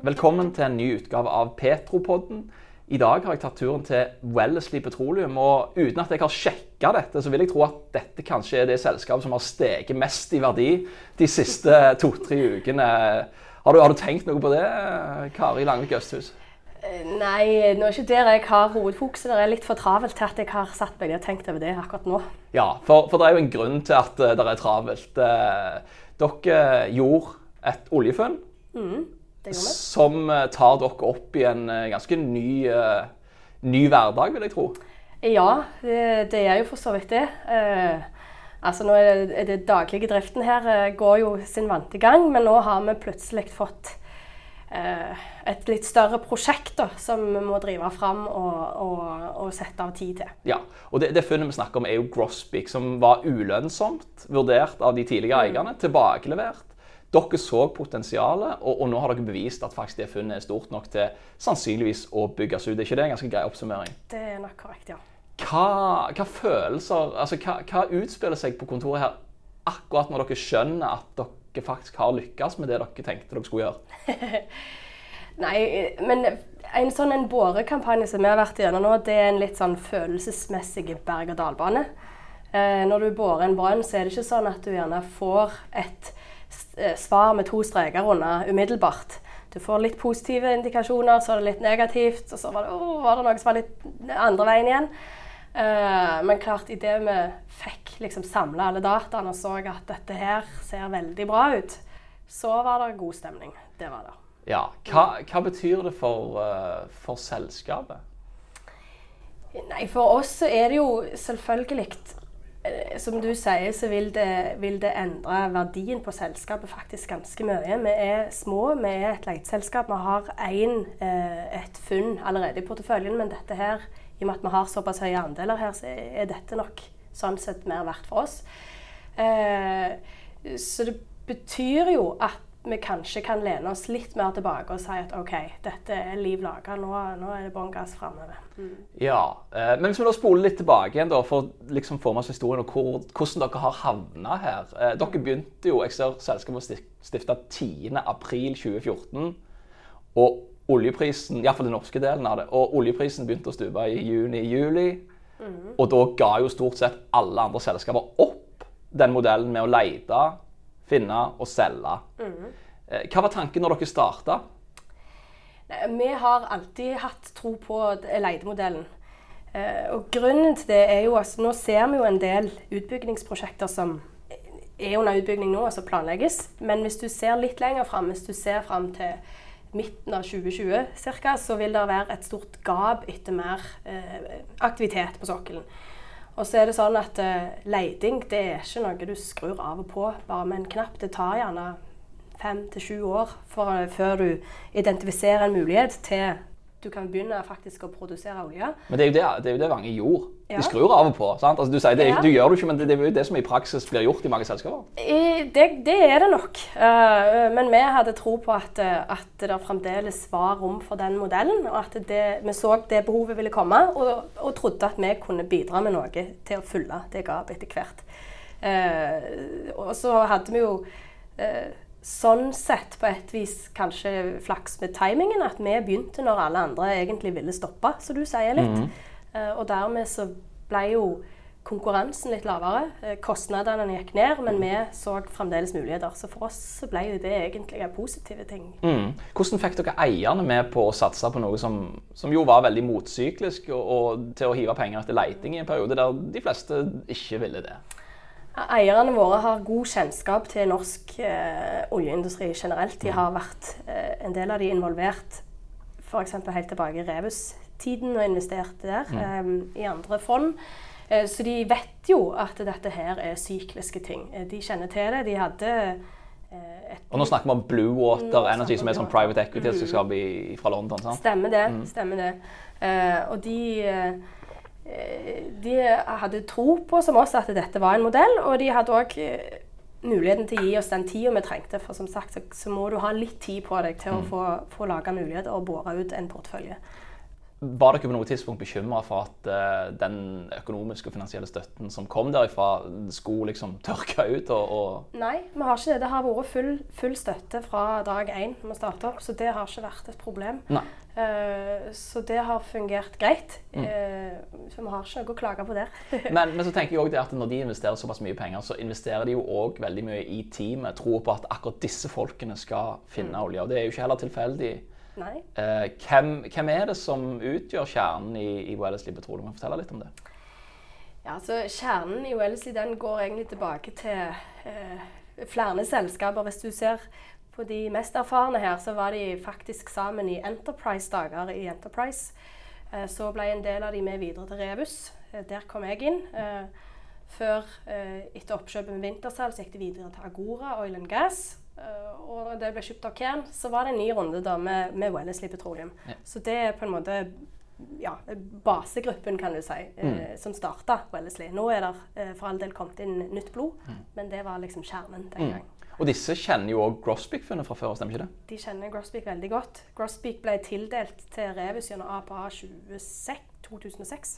Velkommen til en ny utgave av Petropodden. I dag har jeg tatt turen til Wellesley Petroleum. og Uten at jeg har sjekka dette, så vil jeg tro at dette kanskje er det selskapet som har steget mest i verdi de siste to-tre ukene. Har du, har du, tenkt noe på det, Kari Langvik Østhus? Nei, nå er ikke der jeg har hovedfokuset. Det er litt for travelt til at jeg har satt meg og tenkt over det akkurat nå. Ja, for, for det er jo en grunn til at det er travelt. Eh, dere gjorde et oljefunn mm, som eh, tar dere opp i en eh, ganske ny, ny hverdag, vil jeg tro. Ja, det, det er jo for så vidt det. Eh, altså nå er det, det daglige driften her går jo sin vante gang, men nå har vi plutselig fått Eh, et litt større prosjekt da, som vi må drive fram og, og, og, sette av tid til. Ja, og Det, det funnet vi snakker om, er jo Grosbeak, som var ulønnsomt vurdert av de tidligere mm. eierne. Tilbakelevert. Dere så potensialet, og, og, nå har dere bevist at faktisk det funnet er stort nok til sannsynligvis å bygges ut. Er ikke det en ganske grei oppsummering? Det er nok korrekt, ja. Hva, hva følelser altså hva, hva utspiller seg på kontoret her akkurat når dere skjønner at dere faktisk har lykkes med det dere tenkte dere skulle gjøre? Nei, men en sånn en bårekampanje som vi har vært igjennom nå, det er en litt sånn følelsesmessig berg-og-dal-bane. Eh, når du borer en brønn, så er det ikke sånn at du gjerne får et svar med to streker under umiddelbart. Du får litt positive indikasjoner, så er det litt negativt, og så var det, oh, var det noe som var litt andre veien igjen. Uh, men klart, idet vi fikk liksom samla alle dataene og så at dette her ser veldig bra ut, så var det god stemning. Det var det. Ja. Hva, hva betyr det for, uh, for, selskapet? Nei, for oss så er det jo selvfølgelig Som du sier, så vil det, vil det, endre verdien på selskapet faktisk ganske mye. Vi er små, vi er et leteselskap. Vi har én, et funn allerede i porteføljen, men dette her i og med at vi har såpass høye andeler her, så er dette nok sånn sett mer verdt for oss. Eh, så det betyr jo at vi kanskje kan lene oss litt mer tilbake og si at OK, dette er liv laga, nå, nå, er det bånn gass framover. Mm. Ja, eh, men hvis vi da spoler litt tilbake igjen da, for å liksom få med oss historien og hvor, hvordan dere har havna her. Eh, dere begynte jo, jeg ser selskapet stifte 10.4.2014. Og oljeprisen, iallfall den norske delen av det, og oljeprisen begynte å stupe i juni-juli. Mm. Og da ga jo stort sett alle andre selskaper opp den modellen med å lete, finne og selge. Mm. Hva var tanken når dere starta? Vi har alltid hatt tro på leidemodellen. Eh, og grunnen til det er jo at nå ser vi jo en del utbyggingsprosjekter som er under utbygging nå, altså planlegges. Men hvis du ser litt lenger fram, hvis du ser fram til midten av 2020 ca., så vil det være et stort gap etter mer eh, aktivitet på sokkelen. Og så er det sånn at uh, leiding det er ikke noe du skrur av og på bare med en knapp. Det tar gjerne fem til sju år for, før du identifiserer en mulighet til du kan begynne faktisk å produsere olje. Men det er jo det, det, er jo det mange gjorde. Ja. De skrur av og på. sant? Altså, du sier det, ja. du gjør det ikke, men det, det er jo det som i praksis blir gjort i mange selskaper. I, det, det, er det nok. Uh, men vi hadde tro på at, eh, at det fremdeles var rom for den modellen. Og at vi så det behovet ville komme, og, og, trodde at vi kunne bidra med noe til å fylle det gapet etter hvert. Uh, og så hadde vi jo uh, sånn sett på et vis kanskje flaks med timingen. At vi begynte når alle andre egentlig ville stoppe, som du sier litt. Mm. Uh, og dermed så ble jo konkurransen litt lavere. Uh, kostnadene gikk ned, men vi så fremdeles muligheter. Så for oss så ble jo det egentlig en positive ting. Mm. Hvordan fikk dere eierne med på å satse på noe som, som jo var veldig motsyklisk, og, og til å hive penger etter leiting i en periode der de fleste ikke ville det? Eierne våre har god kjennskap til norsk eh, oljeindustri generelt. De har vært eh, en del av de involvert f.eks. helt tilbake i Rebus-tiden og investerte der mm. eh, i andre fond. Eh, så de vet jo at dette her er sykliske ting. Eh, de kjenner til det. De hadde eh, et, og nå snakker vi om Blue Water Energy, som er sånn private equity-selskap mm. fra London. Sant? Stemmer det. Mm. stemmer det. og de de hadde tro på som oss at dette var en modell, og de hadde òg eh, muligheten til å gi oss den tida vi trengte. For som sagt så, så, må du ha litt tid på deg til mm. å få, få laga muligheter og bore ut en portefølje. Var dere på noe tidspunkt bekymra for at uh, den økonomiske og finansielle støtten som kom derifra, skulle liksom tørke ut? Og, og Nei, vi har ikke det. Det har vært full, full støtte fra dag én vi starta opp, så det har ikke vært et problem. Uh, så det har fungert greit. Mm. Uh, så vi har ikke noe å klage på der. men, men, så tenker jeg også at når de investerer såpass mye penger, så investerer de jo òg veldig mye i teamet. Tror på at akkurat disse folkene skal finne mm. olje. Og det er jo ikke heller tilfeldig. Eh, hvem, hvem, er det som utgjør kjernen i, i Wellesley Petroleum? Kan fortelle litt om det? Ja, altså Kjernen i Wellesley den går egentlig tilbake til eh, flere selskaper. Hvis du ser på de mest erfarne her, så var de faktisk sammen i Enterprise-dager i Enterprise. Eh, så ble en del av de med videre til Rebus. Eh, der kom jeg inn. Eh, før, eh, etter oppkjøpet med Wintercell, så gikk det videre til Agora Oil and Gas. Eh, og da det ble kjøpt av Cairn, så var det en ny runde da med, med Wellesley Petroleum. Ja. Så det er på en måte ja, basegruppen, kan du si, eh, mm. som starta Wellesley. Nå er det eh, for all del kommet inn nytt blod, mm. men det var liksom kjernen den mm. Og disse kjenner jo òg Grosbeak-funnet fra før, stemmer ikke det? De kjenner Grosbeak veldig godt. Grosbeak ble tildelt til Revus gjennom APA 2006, 2006.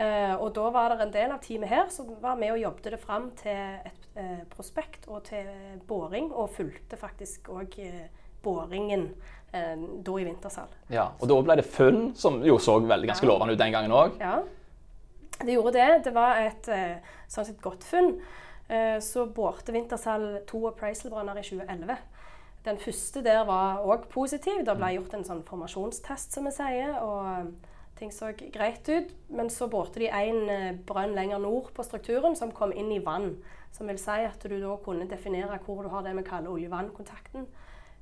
Eh, og da var det en del av teamet her som var med og jobbet det fram til et eh, prospekt og til boring, og fulgte faktisk òg eh, boringen eh, da i vintersal. Ja, og da ble det funn, som jo så veldig ganske ja. lovende ut den gangen òg. Ja, det gjorde det. Det var et eh, sånn sett godt funn. Eh, så borte Vintersal to appraisal-brønner i 2011. Den første der var òg positiv. Det ble mm. gjort en sånn formasjonstest, som vi sier. og ting så greit ut. Men så borte de en eh, brønn lenger nord på strukturen som kom inn i vann. Som vil si at du da kunne definere hvor du har det vi kaller olje-vann-kontakten.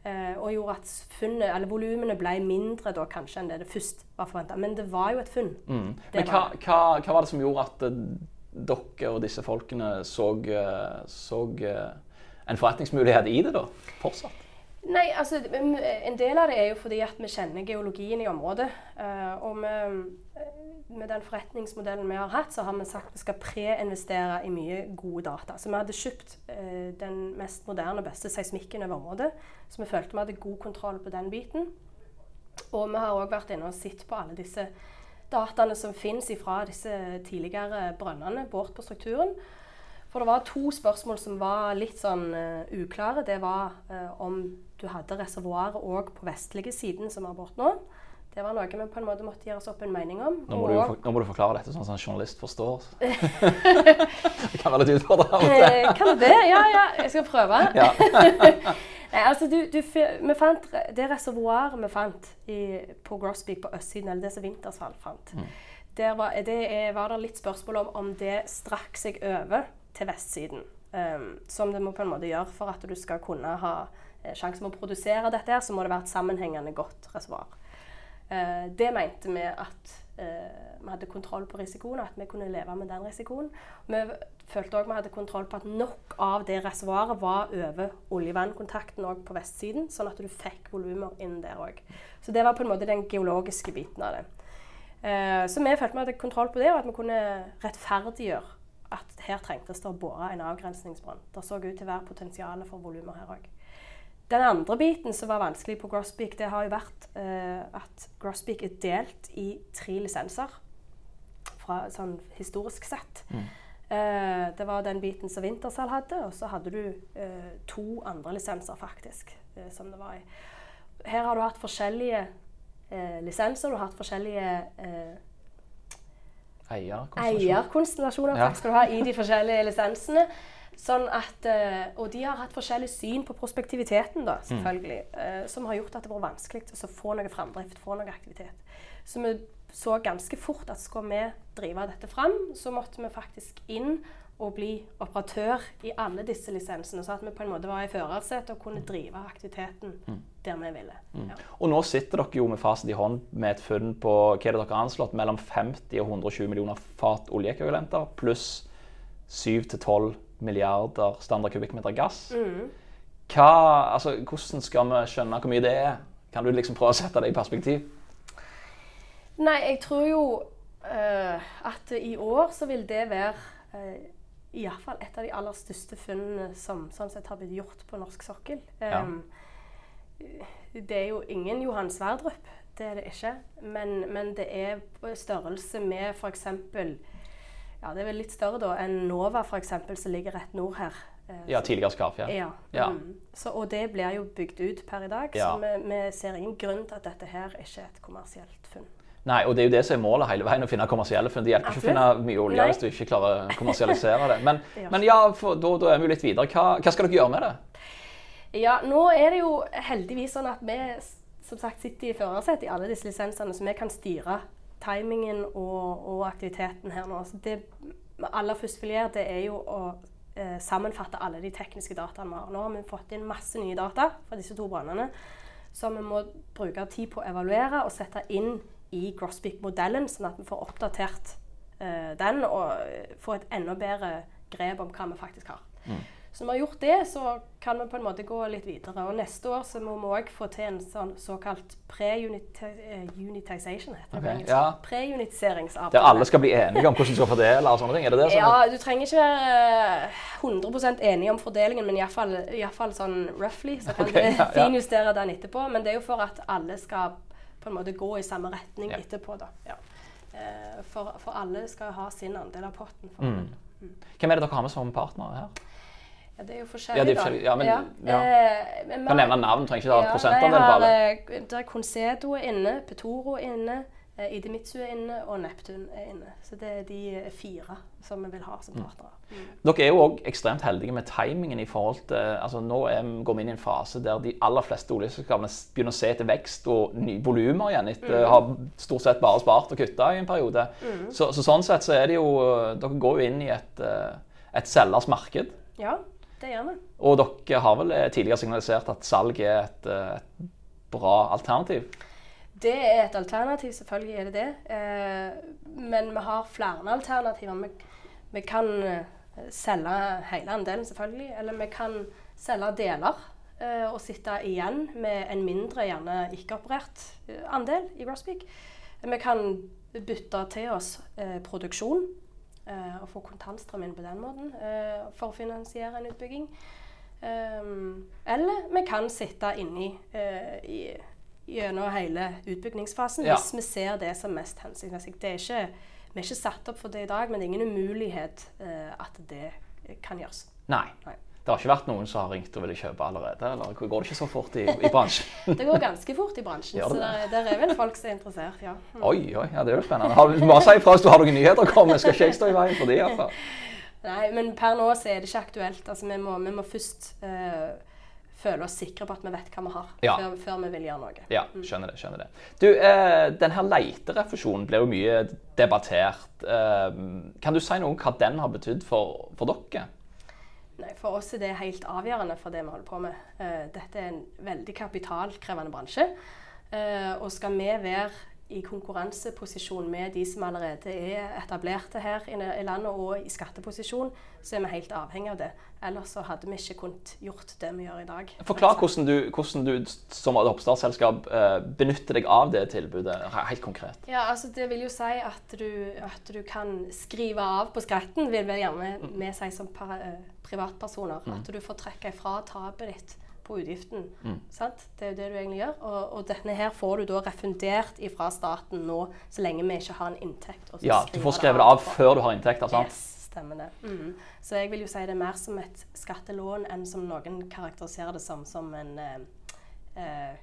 Eh, og gjorde at funnet, eller volumene ble mindre da kanskje enn det det først var forventa. Men det var jo et funn. Mm. Men hva, hva, hva, var det som gjorde at uh, dere og disse folkene så, så en forretningsmulighet i det da, fortsatt? Nei, altså En del av det er jo fordi at vi kjenner geologien i området. Uh, og med, med, den forretningsmodellen vi har hatt, så har vi sagt at vi skal preinvestere i mye gode data. Så vi hadde kjøpt uh, den mest moderne og beste seismikken over området. Så vi følte vi hadde god kontroll på den biten. Og vi har òg vært inne og sett på alle disse dataene som finnes fra disse tidligere brønnene bort på strukturen. For det var to spørsmål som var litt sånn uh, uklare. Det var om du hadde reservoaret òg på vestlige siden, som er borte nå. Det var noe vi på en måte måtte gjøre oss opp en mening om. Nå må, du, nå må du, forklare dette sånn at en journalist forstår. det kan være litt utfordrende. Eh, kan det? Ja, ja. Jeg skal prøve. Nei, altså, du, du, vi fant, det reservoaret vi fant i, på Grosbeak på østsiden, eller det som Vintersvall fant, mm. der var det, var det litt spørsmål om om det strakk seg over til vestsiden. Um, som det må på en måte gjøre for at du skal kunne ha Eh, sjansen med å produsere dette, her, så må det være et sammenhengende godt reservoar. Uh, det mente vi at uh, vi hadde kontroll på risikoen, og at vi kunne leve med den risikoen. Vi følte òg vi hadde kontroll på at nok av det reservoaret var over oljevannkontakten òg på vestsiden, sånn at du fikk volumer inn der òg. Så det var på en måte den geologiske biten av det. så vi følte vi hadde kontroll på det, og at vi kunne rettferdiggjøre at her trengtes det å bore en avgrensningsbrønn. Det så ut til å være potensial for volumer her òg. Den andre biten som var vanskelig på Grosbeak, det har jo vært eh, at Grosbeak er delt i tre lisenser. Fra, sånn historisk sett. Mm. Eh, det var den biten som Wintersal hadde, og så hadde du eh, to andre lisenser, faktisk. som det var i. Her har du hatt forskjellige lisenser. Du har hatt forskjellige eierkonstellasjoner, ja. skal du ha i de forskjellige lisensene. Sånn at, eh, og de har hatt forskjellig syn på prospektiviteten, da, selvfølgelig. Mm. Som har gjort at det var vanskelig å få noe framdrift, få noe aktivitet. Så vi så ganske fort at skal vi drive dette fram, så måtte vi faktisk inn og bli operatør i alle disse lisensene. Så at vi på en måte var i førersetet og kunne drive aktiviteten mm. der vi ville. Mm. Ja. Og nå sitter dere jo med fasit i hånd med et funn på hva er dere har anslått, mellom 50 og 120 millioner fat oljeekvivalenter pluss 7-12 milliarder standard kubikkmeter gass. Mm. Hva, altså, hvordan skal vi skjønne hvor mye det er? Kan du liksom prøve å sette det i perspektiv? Nei, jeg tror jo uh, at i år så vil det være uh, iallfall et av de aller største funnene som sånn sett har blitt gjort på norsk sokkel. Um, ja. Det er jo ingen Johan Sverdrup. det er det ikke. Men, men det er på størrelse med f.eks. Ja, det er vel litt større da enn Nova, eksempel, som ligger rett nord her. Uh, Ja, tidligere Skarfjell. Ja. Ja. Mm. Så, og det blir jo bygd ut per i dag, så vi, vi ser ingen grunn til at dette her ikke er et kommersielt funn. Nei, og det er jo det som er målet hele veien, å finne kommersielle funn. Det hjelper ikke å finne mye olje Nei. hvis du ikke klarer å kommersialisere det. Men, Det men ja, for, da, da er vi jo litt videre. Hva, hva skal dere gjøre med det? Ja, nå er det jo heldigvis sånn at vi som sagt sitter i førersetet i alle disse lisensene, så vi kan styre timingen og, og aktiviteten her nå. Så det aller først vil gjøre, det er jo å eh, sammenfatte alle de tekniske dataene vi har. Nå har vi fått inn masse nye data fra disse to brannene som vi må bruke tid på å evaluere og sette inn i Grosbeak-modellen, sånn at vi får oppdatert uh, den og eh, får et enda bedre grep om hva vi faktisk har. Så når vi har gjort det, så kan vi på en måte gå litt videre. Og neste år så må vi òg få til en sånn såkalt pre-unitization, heter det Ok, på engelsk. ja. Pre-unitiseringsarbeid. Der alle skal bli enige om hvordan de skal fordele og sånne ting? Er det det som Ja, du trenger ikke være eh, 100% enig om fordelingen, men iallfall sånn roughly. Så kan okay, du ja, ja. finjustere den etterpå. Men det er jo for at alle skal på en måte gå i samme retning Ja. etterpå. da. Ja. Eh, For, for alle skal ha sin andel av potten. For Mm. Hvem er det dere har med som partnere her? Ja, det er jo forskjellig, ja, er forskjellig. Ja, men- ja. Eh, men Kan nevne navn, trenger ikke ta prosentandel alle. eh, Der er Concedo inne, Petoro inne, Idemitsu er inne og Neptun er inne. Så det er de eh, fire som vi vil ha som partnere. Mm. Dere er jo òg ekstremt heldige med timingen i forhold til altså Nå er, går vi inn i en fase der de aller fleste oljeselskapene begynner å se etter vekst og nye volumer igjen etter mm. har stort sett bare spart og kutta i en periode. Så, så sånn sett så er det jo Dere går jo inn i et, eh, et selgers marked. Ja, det gjør vi. Og dere har vel eh, tidligere signalisert at salg er et, eh, et bra alternativ? Det er et alternativ, selvfølgelig er det det. Eh, men vi har flere alternativer. Vi, vi kan eh, selge hele andelen, selvfølgelig. Eller vi kan selge deler eh, og sitte igjen med en mindre, gjerne ikke-operert eh, andel i Grosbeak. Vi kan bytte til oss eh, produksjon eh, og få kontantstrøm inn på den måten for å finansiere en utbygging. Eller vi kan sitte inni eh, gjennom hele utbyggingsfasen Ja. hvis vi ser det som mest hensiktsmessig. Det er ikke, vi er ikke satt opp for det i dag, men det er ingen umulighet eh, at det kan gjøres. Nei. Nei. Det har ikke vært noen som har ringt og ville kjøpe allerede? Eller går det ikke så fort i, i bransjen? Det går ganske fort i bransjen, så der, der er vel folk som er interessert, ja. Mm. Oi, oi, ja, det er jo spennende. Har, du må si ifra hvis du har noen nyheter å komme. Skal ikke jeg stå i veien for det? iallfall. Nei, men per nå så er det ikke aktuelt. Altså, vi, må, vi må først eh, føle oss sikre på at vi vet hva vi har, Ja. før, før vi vil gjøre noe. Ja, skjønner det. skjønner det. Du, eh, denne leiterefusjonen ble jo mye debattert. Eh, kan du si noe om hva den har betydd for, for dere? Nei, For oss er det helt avgjørende for det vi holder på med. Eh, dette er en veldig kapitalkrevende bransje. Eh, og skal vi være i konkurranseposisjon med de som allerede er etablerte her i landet, og i skatteposisjon, så er vi helt avhengig av det. Ellers så hadde vi ikke kunnet gjort det vi gjør i dag. Forklar hvordan du, hvordan du som oppstartsselskap eh, benytter deg av det tilbudet, helt konkret. Ja, altså Det vil jo si at du, at du kan skrive av på skretten, vil vel gjerne vi si som eh, privatpersoner. At du får trekke ifra tapet ditt på utgiften. Sant? Det er jo det du egentlig gjør. Og, og denne her får du da refundert fra staten nå, så lenge vi ikke har en inntekt. Ja, Du får skrevet det av på. før du har inntekter. sant? Yes, stemmer det. Mm. Så jeg vil jo si det er mer som et skattelån enn som noen karakteriserer det som, som en eh, eh,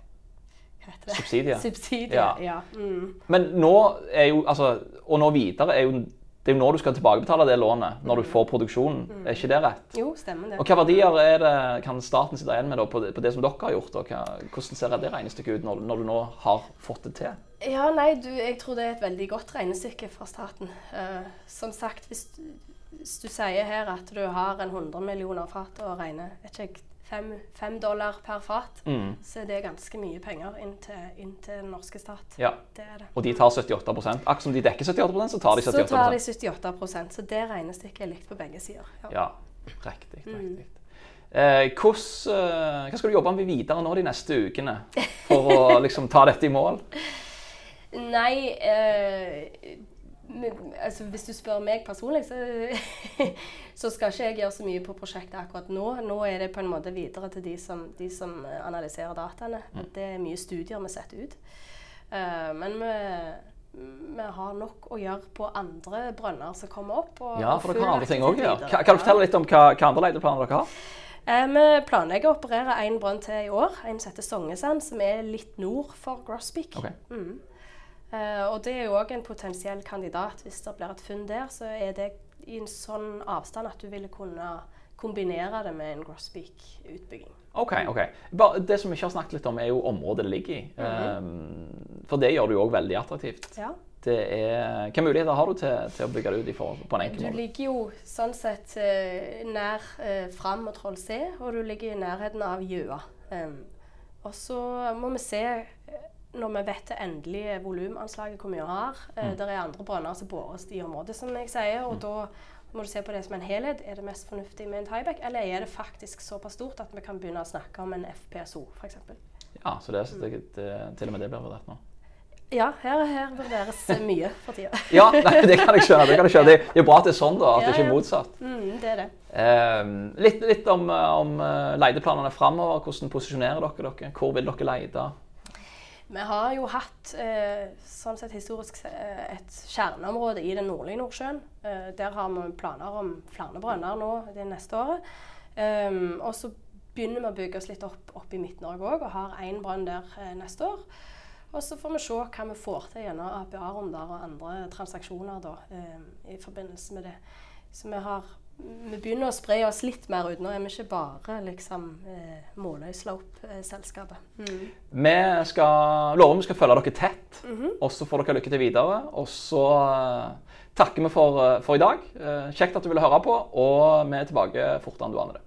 Subsidier. heter? Subsidie. Subsidie, Ja. ja. Mm. Men nå er jo, altså, og nå videre er jo det er jo når du skal tilbakebetale det lånet, når du får produksjonen. Er ikke det rett? Jo, stemmer det. Og Hva verdier er det, kan staten sitte igjen med på, det, på det som dere har gjort? Og hva, hvordan ser det regnestykket ut når, når du nå har fått det til? Ja, nei, du, jeg tror det er et veldig godt regnestykke fra staten. Uh, som sagt, hvis, du- hvis du sier her at du har en 100 millioner fat å regne vet ikke, jeg, fem, fem dollar per fat, Mm. så er ganske mye penger inn til, inn til den norske stat. Ja. Det det. Og de tar 78 Akkurat som de dekker 78% så tar de 78 Så tar de 78 så det regnestykket er likt på begge sider. Ja. Ja, riktig. riktig. Eh, hos, eh, hva skal du jobbe med videre nå de neste ukene for å liksom ta dette i mål? Nei eh, altså Hvis du spør meg personlig, så, så skal ikke jeg gjøre så mye på prosjektet akkurat nå. Nå er det på en måte videre til de som, de som analyserer dataene. Det er mye studier vi setter ut. Uh, men vi, vi har nok å gjøre på andre brønner som kommer opp. Og, Ja, for dere har andre ting òg gjøre. Kan, kan du fortelle litt om hva, hva andre leteplaner dere har? Eh, vi planlegger å operere en brønn til i år. En som heter Songesand, som er litt nord for Grosbeak. Okay. Mm. Eh, og det er jo òg en potensiell kandidat. Hvis det blir et funn der, så er det i en sånn avstand at du ville kunne kombinere det med en Grosbeak-utbygging. OK. ok. Bare, det som vi ikke har snakket litt om, er jo området det ligger i. Um, for det gjør det jo òg veldig attraktivt. Ja. Det er, hvilke muligheter har du til, til å bygge det ut i for, på en enkel måte? Du ligger jo sånn sett eh, nær eh, Fram og Troll C, og du ligger i nærheten av Gjøa. Um, og så må vi se, når vi vet det endelige volumanslaget hvor mye vi har eh, Mm. Det er andre brønner som bores i området, som jeg sier. og da må du se på det som en helhet. Er det mest fornuftig med en tieback, eller er det faktisk såpass stort at vi kan begynne å snakke om en FPSO, f.eks.? Ja, så det, det, det, til og med det blir vurdert nå. Ja, her, her vurderes eh, mye for tida. Ja, nei, det kan jeg skjønne. Det, kan jeg skjønne. det er bra at det er sånn, da. At Ja, det ikke er ja. motsatt. Mm, det er det. Eh, litt, litt om, om uh, leideplanene framover. Hvordan posisjonerer dere dere? Hvor vil dere leide? Vi har jo hatt eh, sånn sett historisk eh, et kjerneområde i den nordlige Nordsjøen. Eh, der har vi planer om flere brønner nå det neste året. Um, og så begynner vi å bygge oss litt opp, opp i Midt-Norge òg, og har én brønn der eh, neste år. Og så får vi se hva vi får til gjennom APA-runder og andre transaksjoner da, eh, i forbindelse med det. Så vi har vi begynner å spre oss litt mer ut. Nå er vi ikke bare liksom eh, Måløy-slope-selskapet. Mm. Vi skal lover vi skal følge dere tett, Mhm. og så får dere lykke til videre. Og så uh, takker vi for, for i dag. Kjekt at du ville høre på, og vi er tilbake fortere enn du aner det.